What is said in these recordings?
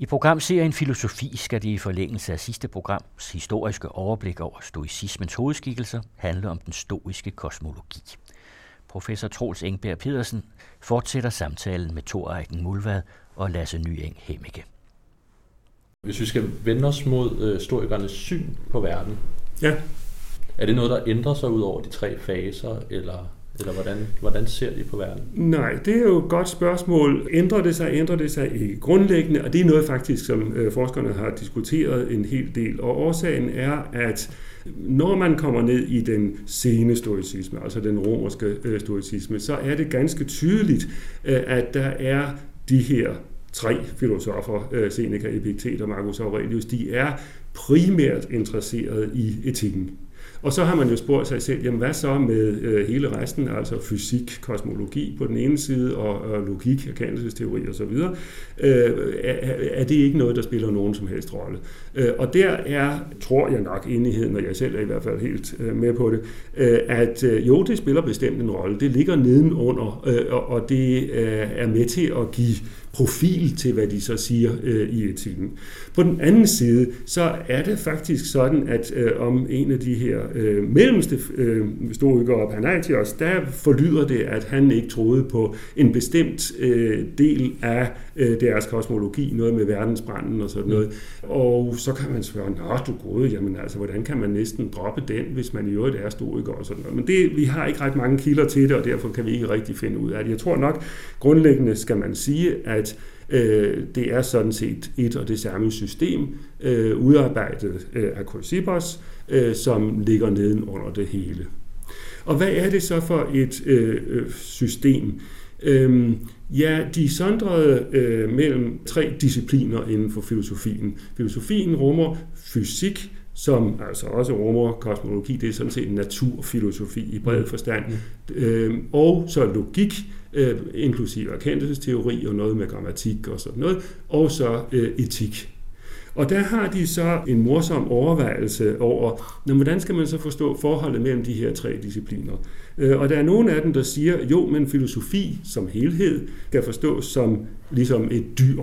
I programserien Filosofi skal det i forlængelse af sidste programs historiske overblik over stoicismens hovedskikkelser handle om den stoiske kosmologi. Professor Troels Engberg Pedersen fortsætter samtalen med Thor Eiken Mulvad og Lasse Nyeng Hemmige. Hvis vi skal vende os mod øh, stoikernes syn på verden, Ja, er det noget, der ændrer sig ud over de tre faser, eller, eller hvordan, hvordan ser de på verden? nej, det er jo et godt spørgsmål. Ændrer det sig, ændrer det sig ikke grundlæggende, og det er noget faktisk, som øh, forskerne har diskuteret en hel del. Og årsagen er, at når man kommer ned i den sene stoicisme, altså den romerske øh, stoicisme, så er det ganske tydeligt, øh, at der er de her tre filosofer, Seneca, Epiktet og Marcus Aurelius, de er primært interesseret i etikken. Og så har man jo spurgt sig selv, jamen hvad så med øh, hele resten, altså fysik, kosmologi på den ene side, og, og logik, erkendelsesteori osv., øh, er, er det ikke noget, der spiller nogen som helst rolle. Øh, og der er, tror jeg nok, enigheden, og jeg selv er i hvert fald helt øh, med på det, øh, at øh, jo, det spiller bestemt en rolle. Det ligger nedenunder, øh, og, og det øh, er med til at give profil til, hvad de så siger øh, i etikken. På den anden side, så er det faktisk sådan, at øh, om en af de her øh, mellemste øh, storykere, Panagios, der forlyder det, at han ikke troede på en bestemt øh, del af øh, deres kosmologi, noget med verdensbranden og sådan noget. Og så kan man spørge, nå du gode, jamen altså, hvordan kan man næsten droppe den, hvis man i øvrigt er stoiker og sådan noget. Men det, vi har ikke ret mange kilder til det, og derfor kan vi ikke rigtig finde ud af det. Jeg tror nok, grundlæggende skal man sige, at øh, det er sådan set et og det samme system, øh, udarbejdet øh, af Chrysippos, øh, som ligger nedenunder det hele. Og hvad er det så for et øh, øh, system? Øhm, ja, de sondrede øh, mellem tre discipliner inden for filosofien. Filosofien rummer fysik, som altså også rummer kosmologi, det er sådan set naturfilosofi i bred forstand, øhm, og så logik, øh, inklusive erkendelsesteori og noget med grammatik og sådan noget, og så øh, etik. Og der har de så en morsom overvejelse over, når, hvordan skal man så forstå forholdet mellem de her tre discipliner. Øh, Og der er nogle af dem, der siger, jo, men filosofi som helhed skal forstås som ligesom et dyr.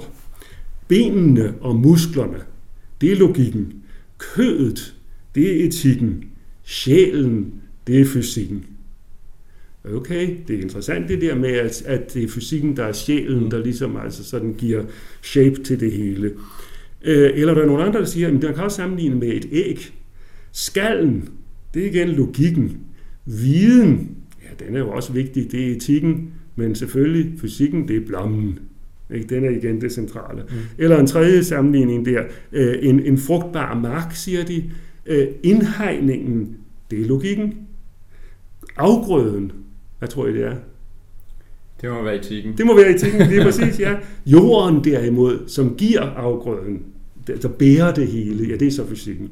Benene og musklerne, det er logikken. Kødet, det er etikken. Sjælen, det er fysikken. Okay, det er interessant det der med, at, at det er fysikken, der er sjælen, der ligesom altså sådan giver shape til det hele. Øh, Eller der er nogle andre, der siger, at man kan også sammenligne med et æg. Skallen, det er igen logikken. Viden, ja, den er jo også vigtig, det er etikken, men selvfølgelig fysikken, det er blommen. Ikke? Den er igen det centrale. Mm. Eller en tredje sammenligning der, øh, en, en frugtbar mark, siger de. Øh, Indhegningen, det er logikken. Afgrøden, hvad tror I det er? Det må være etikken. Det må være etikken, lige præcis, ja. Jorden derimod, som giver afgrøden, der der bærer det hele, ja, det er så fysikken.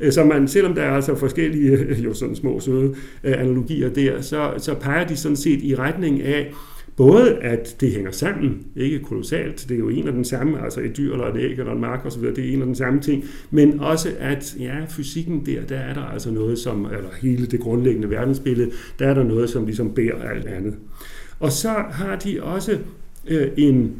Øh, Så man, selvom der er altså forskellige, øh, jo sådan små søde øh, analogier der, så, så peger de sådan set i retning af, både at det hænger sammen, ikke kolossalt, det er jo en af den samme, altså et dyr eller et æg eller en mark osv., det er en af den samme ting, men også at ja, fysikken der, der er der altså noget som, eller hele det grundlæggende verdensbillede, der er der noget, som ligesom bærer alt andet. Og så har de også øh, en,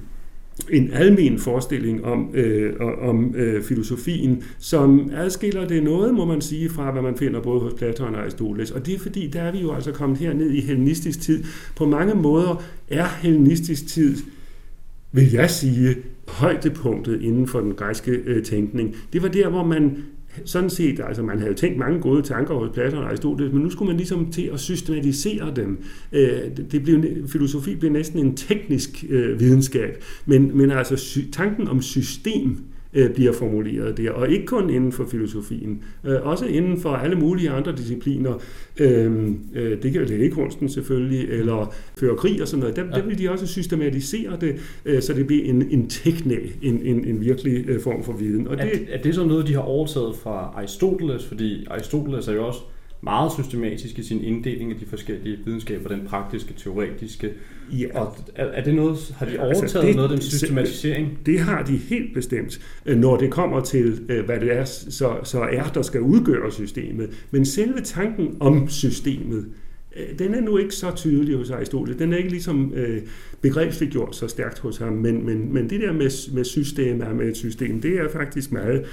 en almen forestilling om, øh, om øh, filosofien, som adskiller det noget, må man sige, fra hvad man finder både hos Platon og Aristoteles. Og det er fordi, der er vi jo altså kommet herned i hellenistisk tid. På mange måder er hellenistisk tid vil jeg sige, højdepunktet inden for den græske øh, tænkning. Det var der, hvor man sådan set, altså man havde tænkt mange gode tanker hos Platon og Aristoteles, men nu skulle man ligesom til at systematisere dem. Øh, det- blev, filosofi blev næsten en teknisk øh, videnskab, men, men altså tanken om system øh, bliver formuleret der, og ikke kun inden for filosofien, øh, også inden for alle mulige andre discipliner. Øh, øh, det kan lægekunsten selvfølgelig, eller føre krig og sådan noget. Der, Ja. der vil de også systematisere det, øh, så det bliver en, en tekne, en, en, en virkelig øh, form for viden. Og Er, det, er det så noget, de har overtaget fra Aristoteles? Fordi Aristoteles er jo også meget systematisk i sin inddeling af de forskellige videnskaber, den praktiske, teoretiske. ja, Og er, er det noget, har de Altså, overtaget det- noget af den systematisering? Det har de helt bestemt, øh, når det kommer til, øh, hvad det er, så, så er, der skal udgøre systemet. Men selve tanken om systemet, øh, den er nu ikke så tydelig hos Aristoteles. Den er ikke ligesom øh, begrebsliggjort så stærkt hos ham, men, men, men det der med, med systemer, med et system, det er faktisk meget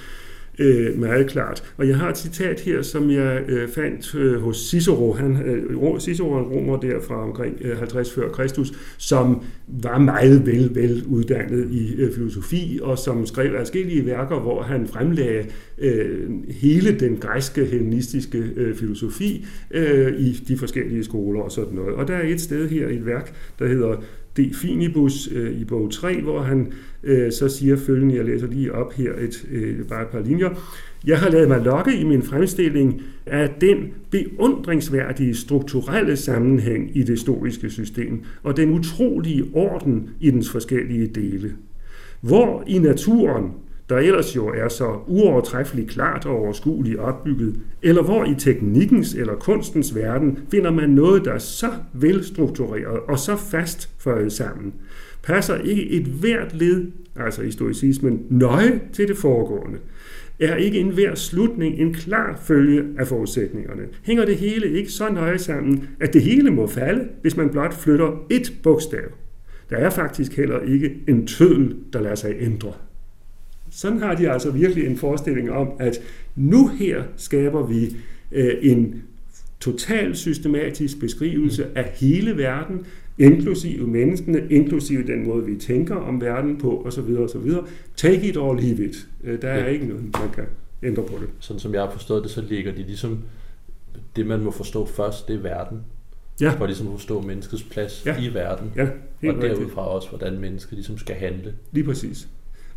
øh, meget klart. Og jeg har et citat her, som jeg øh, fandt øh, hos Cicero. Han, øh, Cicero er en romer der fra omkring øh, 50 før Kristus, som var meget vel, vel uddannet i øh, filosofi, og som skrev adskillige værker, hvor han fremlagde øh, hele den græske hellenistiske øh, filosofi øh, i de forskellige skoler og sådan noget. Og der er et sted her, et værk, der hedder de Finibus øh, i bog 3, hvor han øh, så siger følgende, jeg læser lige op her et, øh, bare et par linjer. Jeg har lavet mig lokke i min fremstilling af den beundringsværdige strukturelle sammenhæng i det historiske system og den utrolige orden i dens forskellige dele. Hvor i naturen der ellers jo er så uovertræffeligt klart og overskueligt opbygget, eller hvor i teknikkens eller kunstens verden finder man noget, der er så velstruktureret og så fast føjet sammen, passer ikke et hvert led, altså i stoicismen, nøje til det foregående, er ikke enhver slutning en klar følge af forudsætningerne. Hænger det hele ikke så nøje sammen, at det hele må falde, hvis man blot flytter et bogstav. Der er faktisk heller ikke en tødel, der lader sig ændre. Sådan har de altså virkelig en forestilling om, at nu her skaber vi øh, en total systematisk beskrivelse af hele verden, inklusive menneskene, inklusive den måde, vi tænker om verden på, osv. osv. Take it or leave it. Øh, der er ja. ikke noget, man kan ændre på det. Sådan som jeg har forstået det, så ligger de ligesom, det man må forstå først, det er verden. Ja. For ligesom at forstå menneskets plads ja. i verden. Ja, helt og derudfra også, hvordan mennesket ligesom skal handle. Lige præcis.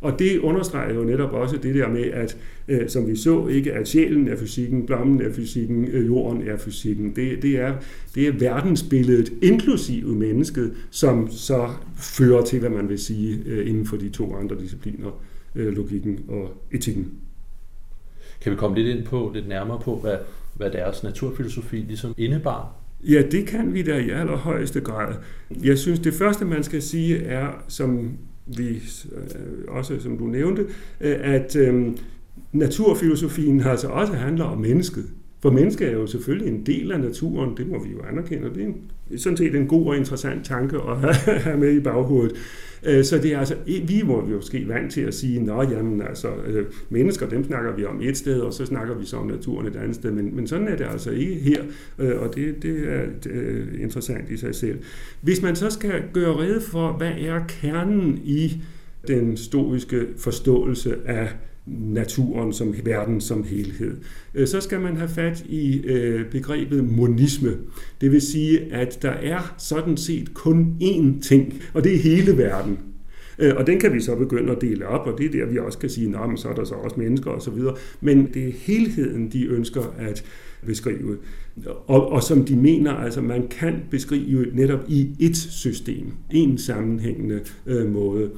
Og det understreger jo netop også det der med, at øh, som vi så, ikke at sjælen er fysikken, blommen er fysikken, øh, jorden er fysikken. Det, det, er, det er verdensbilledet, inklusive mennesket, som så fører til, hvad man vil sige, øh, inden for de to andre discipliner, øh, logikken og etikken. Kan vi komme lidt ind på, lidt nærmere på, hvad, hvad deres naturfilosofi ligesom indebar? Ja, det kan vi da i allerhøjeste grad. Jeg synes, det første, man skal sige, er, som vi øh, også, som du nævnte, øh, at øh, naturfilosofien altså også handler om mennesket. For mennesket er jo selvfølgelig en del af naturen, det må vi jo anerkende, det er sådan set en god og interessant tanke at have med i baghovedet. Øh, så det er altså, vi må jo måske vant til at sige, nå jamen altså, øh, mennesker, dem snakker vi om et sted, og så snakker vi så om naturen et andet sted, men, men sådan er det altså ikke her, øh, og det, det er interessant i sig selv. Hvis man så skal gøre rede for, hvad er kernen i den stoiske forståelse af naturen som verden som helhed. Øh, så skal man have fat i øh, begrebet monisme. Det vil sige, at der er sådan set kun én ting, og det er hele verden. Øh, og den kan vi så begynde at dele op, og det er der, vi også kan sige, at så er der så også mennesker osv. Men det er helheden, de ønsker at beskrive. Og, og som de mener, altså man kan beskrive netop i et system, en sammenhængende øh, måde.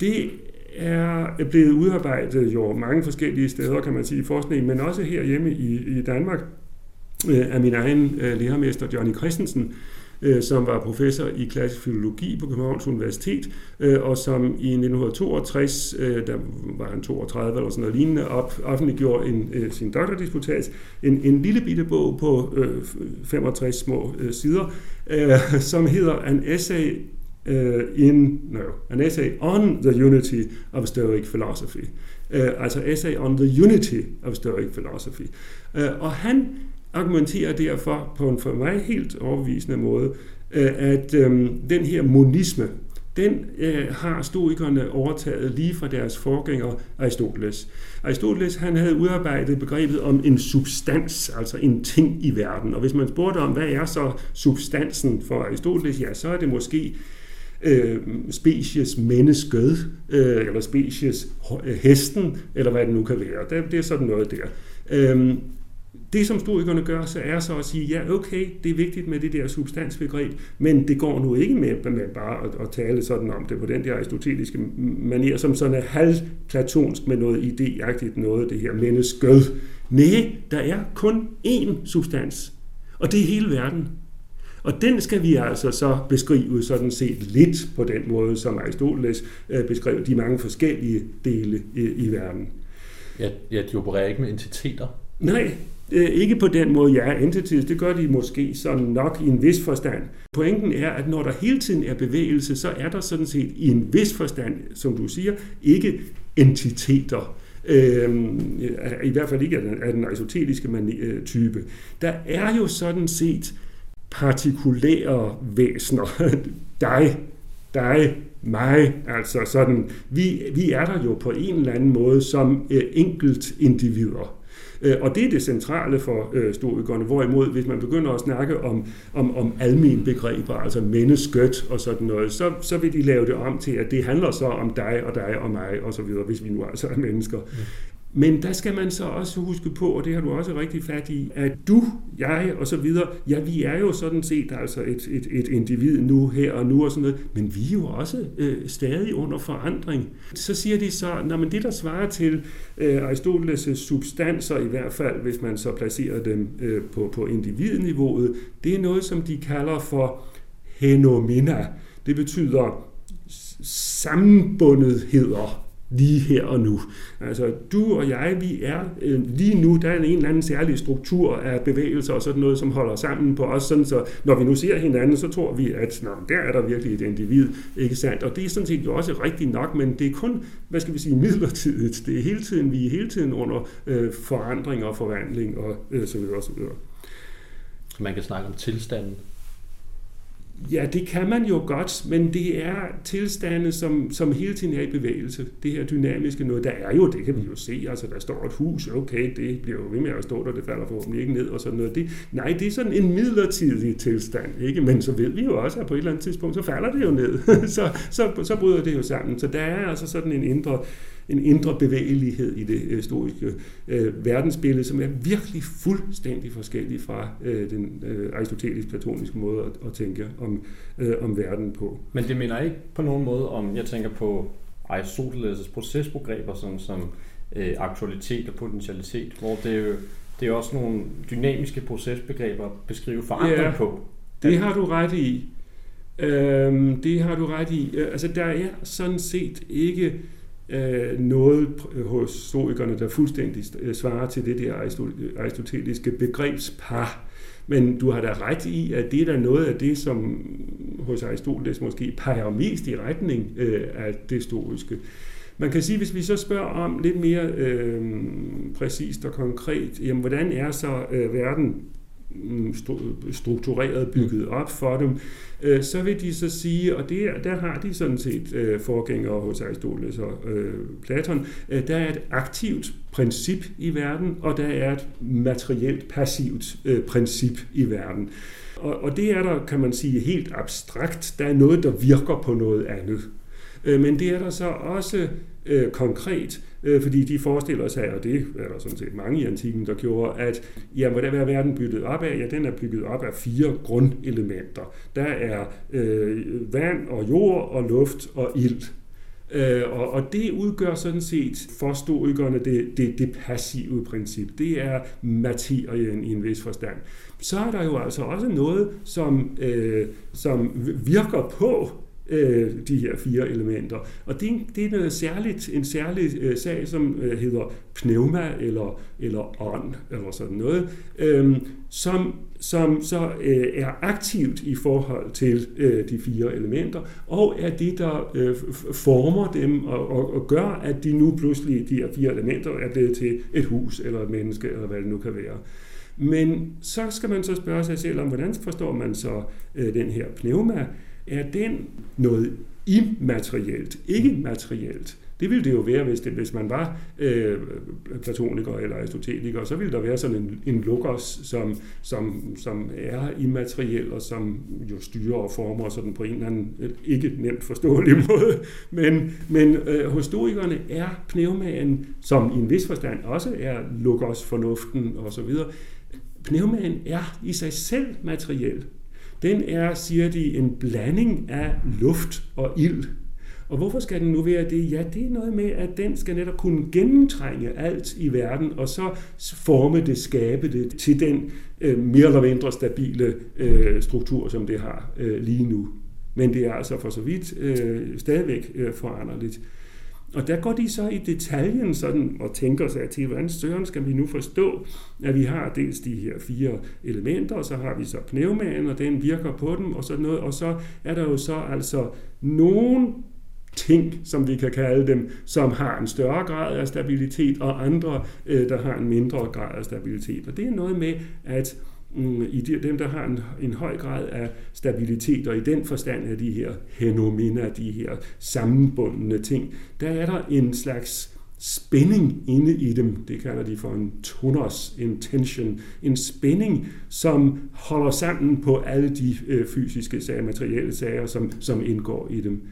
Det er blevet udarbejdet jo mange forskellige steder, kan man sige, i forskningen, men også herhjemme i, i Danmark øh, af min egen øh, lærermester Johnny Christensen, øh, som var professor i klassisk filologi på Københavns Universitet, og som i 1962, der var han 32 eller sådan noget lignende, op, offentliggjorde en, sin doktordisputats, en, en lille bitte bog på 65 små sider, som hedder An Essay uh, in no, an essay on the unity of Stoic philosophy. Uh, altså essay on the unity of Stoic philosophy. Uh, og han argumenterer derfor på en for mig helt overbevisende måde, uh, at um, den her monisme, den øh, har stoikerne overtaget lige fra deres forgænger Aristoteles. Aristoteles han havde udarbejdet begrebet om en substans, altså en ting i verden. Og hvis man spurgte om, hvad er så substansen for Aristoteles, ja, så er det måske øh, species mennesket, øh, eller species øh, hesten, eller hvad det nu kan være. Det, det er sådan noget der. Øh, det, som stoikerne gør, så er så at sige, ja, okay, det er vigtigt med det der substansbegreb, men det går nu ikke med, med bare at, at tale sådan om det på den der aristoteliske manier, som sådan er halvplatonsk med noget idéagtigt noget, det her mennesket. Nej, der er kun én substans, og det er hele verden. Og den skal vi altså så beskrive sådan set lidt på den måde, som Aristoteles øh, beskrev de mange forskellige dele i, i verden. Ja, ja, de opererer ikke med entiteter. Nej, øh, ikke på den måde, ja, entities, det gør de måske sådan nok i en vis forstand. Pointen er, at når der hele tiden er bevægelse, så er der sådan set i en vis forstand, som du siger, ikke entiteter. Øhm, I hvert fald ikke af den, af den aristoteliske øh, type. Der er jo sådan set partikulære væsener. dig, dig, mig. Altså sådan, vi, vi er der jo på en eller anden måde som øh, enkelt individer. Øh, og det er det centrale for øh, stoikerne, hvorimod hvis man begynder at snakke om, om, om almen begreber, altså mennesket og sådan noget, så, så vil de lave det om til, at det handler så om dig og dig og mig og så videre, hvis vi nu altså er mennesker. Men der skal man så også huske på, og det har du også rigtig fat i, at du, jeg og så videre, ja, vi er jo sådan set altså et, et, et individ nu, her og nu og sådan noget, men vi er jo også øh, stadig under forandring. Så siger de så, når man det der svarer til øh, Aristoteles' substanser, i hvert fald hvis man så placerer dem øh, på, på individniveauet, det er noget, som de kalder for henomena. Det betyder sammenbundetheder lige her og nu. Altså, du og jeg, vi er øh, lige nu, der er en eller anden særlig struktur af bevægelser og sådan noget, som holder sammen på os, sådan så når vi nu ser hinanden, så tror vi, at nå, der er der virkelig et individ, ikke sandt? Og det er sådan set jo også rigtigt nok, men det er kun, hvad skal vi sige, midlertidigt. Det er hele tiden, vi er hele tiden under øh, forandring og forvandling og øh, så videre og så videre. Man kan snakke om tilstanden Ja, det kan man jo godt, men det er tilstande, som, som hele tiden er i bevægelse. Det her dynamiske noget, der er jo, det kan vi jo se, altså der står et hus, okay, det bliver jo ved med at stå der, det falder forhåbentlig ikke ned og sådan noget. Det, nej, det er sådan en midlertidig tilstand, ikke? Men så ved vi jo også, at på et eller andet tidspunkt, så falder det jo ned. så, så, så bryder det jo sammen. Så der er altså sådan en indre en indre bevægelighed i det historiske øh, verdensbillede, som er virkelig fuldstændig forskellig fra øh, den øh, aristotelisk-platoniske måde at, at tænke om, øh, om verden på. Men det minder ikke på nogen måde om, jeg tænker på Aristoteles' procesbegreber som, som øh, aktualitet og potentialitet, hvor det er jo det er også nogle dynamiske procesbegreber at beskrive forandring ja, på. Det har du ret i. Øhm, det har du ret i. Altså, der er sådan set ikke øh, noget hos stoikerne, der fuldstændig øh, svarer til det der aristoteliske begrebspar. Men du har da ret i, at det er da noget af det, som hos Aristoteles måske peger mest i retning øh, af det stoiske. Man kan sige, hvis vi så spørger om lidt mere øh, præcist og konkret, jamen, hvordan er så øh, verden Mm, struktureret, bygget op for dem, øh, så vil de så sige, og det, der har de sådan set øh, forgængere hos Aristoteles og øh, Platon, øh, der er et aktivt princip i verden, og der er et materielt passivt øh, princip i verden. Og, og det er der, kan man sige, helt abstrakt. Der er noget, der virker på noget andet. Øh, men det er der så også øh, konkret, øh, fordi de forestiller sig, og det er der sådan set mange i antikken, der gjorde, at ja, hvordan er verden bygget op af? Ja, den er bygget op af fire grundelementer. Der er øh, vand og jord og luft og ild. Øh, og, og det udgør sådan set for stoikerne det, det, det passive princip. Det er materien i en vis forstand. Så er der jo altså også noget, som, øh, som virker på øh, de her fire elementer. Og det, det er noget øh, særligt, en særlig øh, sag, som øh, hedder pneuma eller, eller ånd, eller sådan noget, øh, som, som så øh, er aktivt i forhold til øh, de fire elementer, og er det, der øh, former dem og, og, og gør, at de nu pludselig, de her fire elementer, er blevet til et hus eller et menneske, eller hvad det nu kan være. Men så skal man så spørge sig selv om, hvordan forstår man så øh, den her pneuma? Er den noget immaterielt, ikke materielt. Det ville det jo være, hvis, det, hvis man var øh, platoniker eller aristoteliker, så ville der være sådan en, en logos, som, som, som er immateriel og som jo styrer og former sådan på en eller anden ikke nemt forståelig måde. Men, men øh, hos stoikerne er pneumaen, som i en vis forstand også er logos, fornuften osv., pneumaen er i sig selv materiel den er, siger de, en blanding af luft og ild. Og hvorfor skal den nu være det? Ja, det er noget med, at den skal netop kunne gennemtrænge alt i verden, og så forme det, skabe det til den øh, mere eller mindre stabile øh, struktur, som det har øh, lige nu. Men det er altså for så vidt øh, stadigvæk øh, foranderligt. Og der går de så i detaljen sådan og tænker sig til, hvordan søren skal vi nu forstå, at vi har dels de her fire elementer, og så har vi så pneumaen, og den virker på dem, og sådan noget, og så er der jo så altså nogen ting, som vi kan kalde dem, som har en større grad af stabilitet, og andre, øh, der har en mindre grad af stabilitet. Og det er noget med, at Mm, i de, dem, der har en, en høj grad af stabilitet, og i den forstand af de her henomena, de her sammenbundne ting, der er der en slags spænding inde i dem. Det kalder de for en tonos, en tension, en spænding, som holder sammen på alle de øh, fysiske sager, materielle sager, som, som indgår i dem.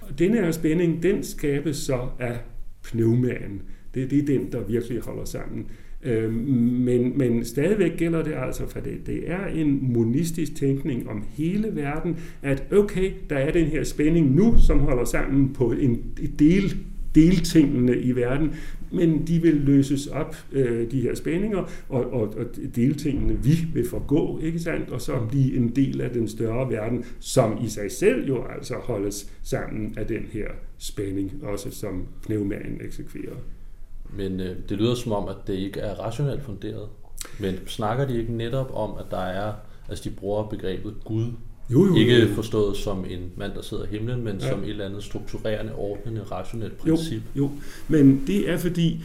Og Denne her spænding, den skabes så af pneumaen. Det, det er den, der virkelig holder sammen. Øh, men, men stadigvæk gælder det altså, for det, det er en monistisk tænkning om hele verden, at okay, der er den her spænding nu, som holder sammen på en del deltingene i verden, men de vil løses op, øh, de her spændinger, og, og, og deltingene vi vil forgå, ikke sandt, og så blive en del af den større verden, som i sig selv jo altså holdes sammen af den her spænding, også som pneumaen eksekverer. Men øh, det lyder som om, at det ikke er rationelt funderet. Men snakker de ikke netop om, at der er, altså de bruger begrebet Gud jo, jo, ikke jo. forstået som en mand, der sidder i himlen, men ja. som et eller andet strukturerende, ordnende, rationelt princip. Jo, jo, men det er fordi,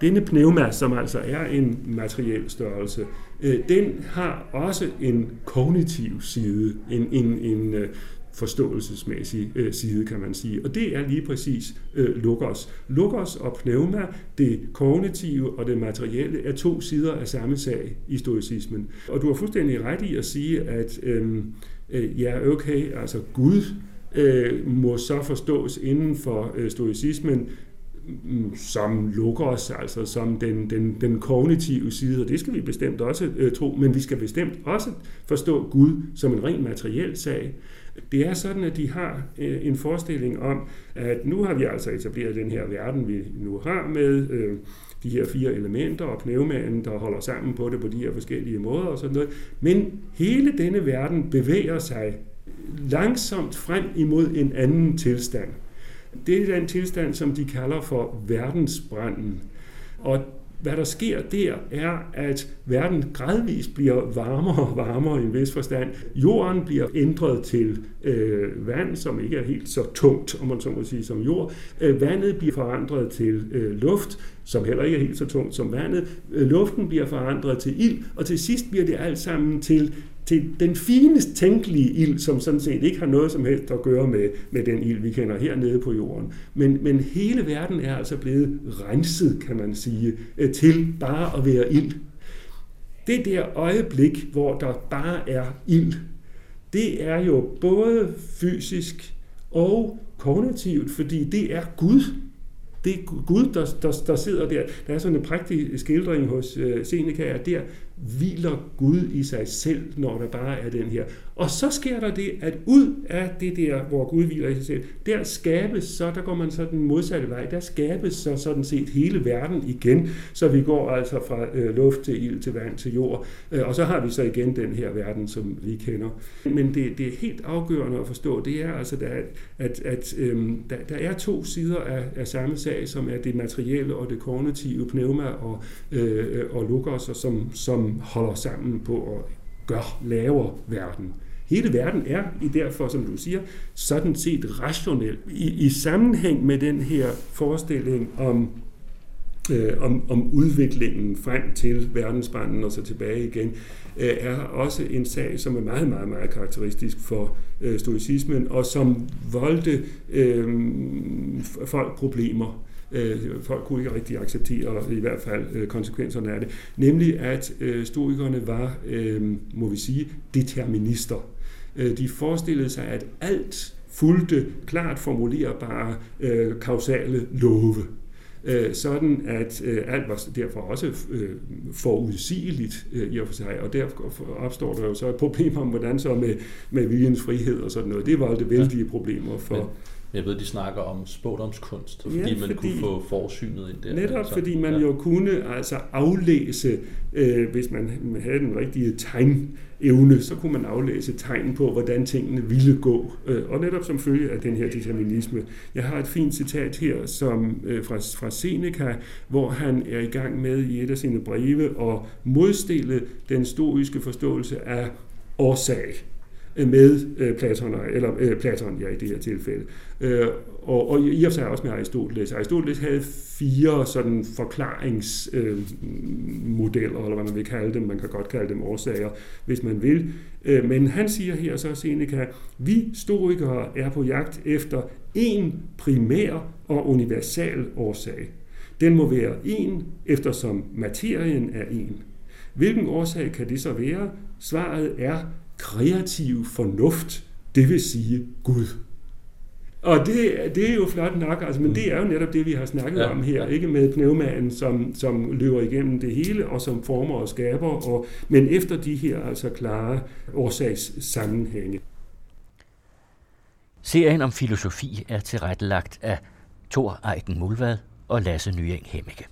denne pneuma, som altså er en materiel størrelse, øh, den har også en kognitiv side, en, en, en øh, forståelsesmæssig øh, side, kan man sige. Og det er lige præcis øh, Lukos. Logos og pneuma, det kognitive og det materielle, er to sider af samme sag i stoicismen. Og du har fuldstændig ret i at sige, at øh, øh, ja, okay, altså Gud øh, må så forstås inden for øh, stoicismen Mm, som lukker os, altså som den, den, den kognitive side, og det skal vi bestemt også øh, tro, men vi skal bestemt også forstå Gud som en ren materiel sag. Det er sådan, at de har øh, en forestilling om, at nu har vi altså etableret den her verden, vi nu har med øh, de her fire elementer og pneumaen, der holder sammen på det på de her forskellige måder og sådan noget. Men hele denne verden bevæger sig langsomt frem imod en anden tilstand. Det er den tilstand, som de kalder for verdensbranden. Og hvad der sker der, er, at verden gradvist bliver varmere og varmere i en vis forstand. Jorden bliver ændret til øh, vand, som ikke er helt så tungt, om man så må sige, som jord. Øh, vandet bliver forandret til øh, luft, som heller ikke er helt så tungt som vandet. Øh, luften bliver forandret til ild, og til sidst bliver det alt sammen til til den finest tænkelige ild, som sådan set ikke har noget som helst at gøre med, med den ild, vi kender hernede på jorden. Men, men hele verden er altså blevet renset, kan man sige, øh, til bare at være ild. Det der øjeblik, hvor der bare er ild, det er jo både fysisk og kognitivt, fordi det er Gud. Det er Gud, der, der, der sidder der. Der er sådan en prægtig skildring hos uh, Seneca, at der hviler Gud i sig selv, når der bare er den her. Og så sker der det, at ud af det der, hvor Gud hviler i sig selv, der skabes så, der går man så den modsatte vej, der skabes så sådan set hele verden igen, så vi går altså fra øh, luft til ild til vand til jord, øh, og så har vi så igen den her verden, som vi kender. Men det, det er helt afgørende at forstå, det er altså, at, at, at øh, der, der er to sider af, af samme sag, som er det materielle og det kognitive, pneuma og, øh, og logos, og som, som holder sammen på at gøre lavere verden. Hele verden er i derfor, som du siger, sådan set rationel. I, i sammenhæng med den her forestilling om, øh, om, om udviklingen frem til verdensbranden og så tilbage igen, øh, er også en sag, som er meget, meget, meget karakteristisk for øh, stoicismen, og som voldte øh, folk problemer øh, folk kunne ikke rigtig acceptere i hvert fald øh, konsekvenserne af det, nemlig at øh, stoikerne var, øh, må vi sige, determinister. Øh, de forestillede sig, at alt fulgte klart formulerbare øh, kausale love. Øh, sådan at øh, alt var derfor også øh, forudsigeligt øh, i og for sig, og derfor opstår der jo så et problem om, hvordan så med, med viljens frihed og sådan noget. Det var det vældige problemer for... Jeg ved, de snakker om spådomskunst, fordi ja, man fordi, kunne få forsynet ind der. Netop altså, fordi man ja. jo kunne altså aflæse, øh, hvis man havde den rigtige tegnevne, så kunne man aflæse tegn på, hvordan tingene ville gå. Øh, og netop som følge af den her determinisme. Jeg har et fint citat her som øh, fra, fra Seneca, hvor han er i gang med i et af sine breve at modstille den stoiske forståelse af årsag Øh, med øh, Platon, eller øh, Platon ja, i det her tilfælde. Øh, og, og i og for sig også med Aristoteles. Aristoteles havde fire sådan forklaringsmodeller, øh, eller hvad man vil kalde dem. Man kan godt kalde dem årsager, hvis man vil. Øh, men han siger her så Seneca, vi stoikere er på jagt efter en primær og universal årsag. Den må være en, eftersom materien er en. Hvilken årsag kan det så være? Svaret er kreativ fornuft, det vil sige Gud. Og det, det er jo flot nok, altså, men det er jo netop det, vi har snakket ja, om her, ja. ikke med pneumanen, som, som løber igennem det hele, og som former og skaber, og, men efter de her altså klare årsagssammenhænge. Serien om filosofi er tilrettelagt af Thor Eiken Mulvad og Lasse Nyeng Hemmeke.